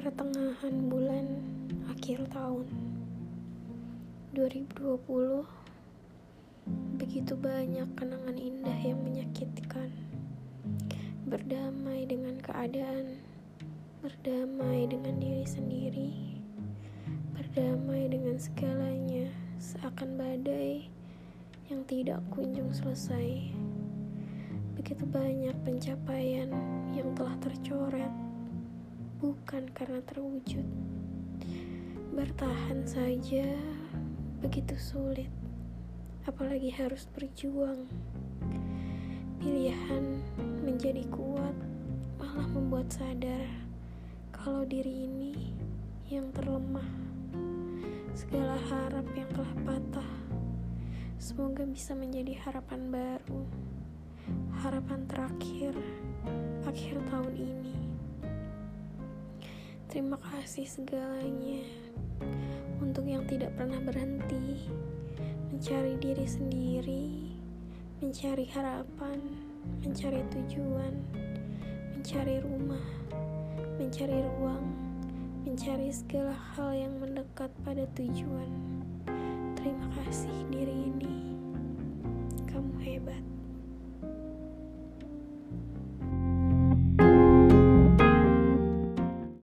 Pertengahan bulan akhir tahun 2020 Begitu banyak kenangan indah yang menyakitkan. Berdamai dengan keadaan Berdamai dengan diri sendiri Berdamai dengan segalanya Seakan badai yang tidak kunjung selesai. Begitu banyak pencapaian yang telah tercoret bukan karena terwujud. Bertahan saja begitu sulit, apalagi harus berjuang. Pilihan menjadi kuat malah membuat sadar kalau diri ini yang terlemah. Segala harap yang telah patah, semoga bisa menjadi harapan baru, harapan terakhir Terima kasih segalanya untuk yang tidak pernah berhenti mencari diri sendiri, mencari harapan, mencari tujuan, mencari rumah, mencari ruang, mencari segala hal yang mendekat pada tujuan. Terima kasih diri.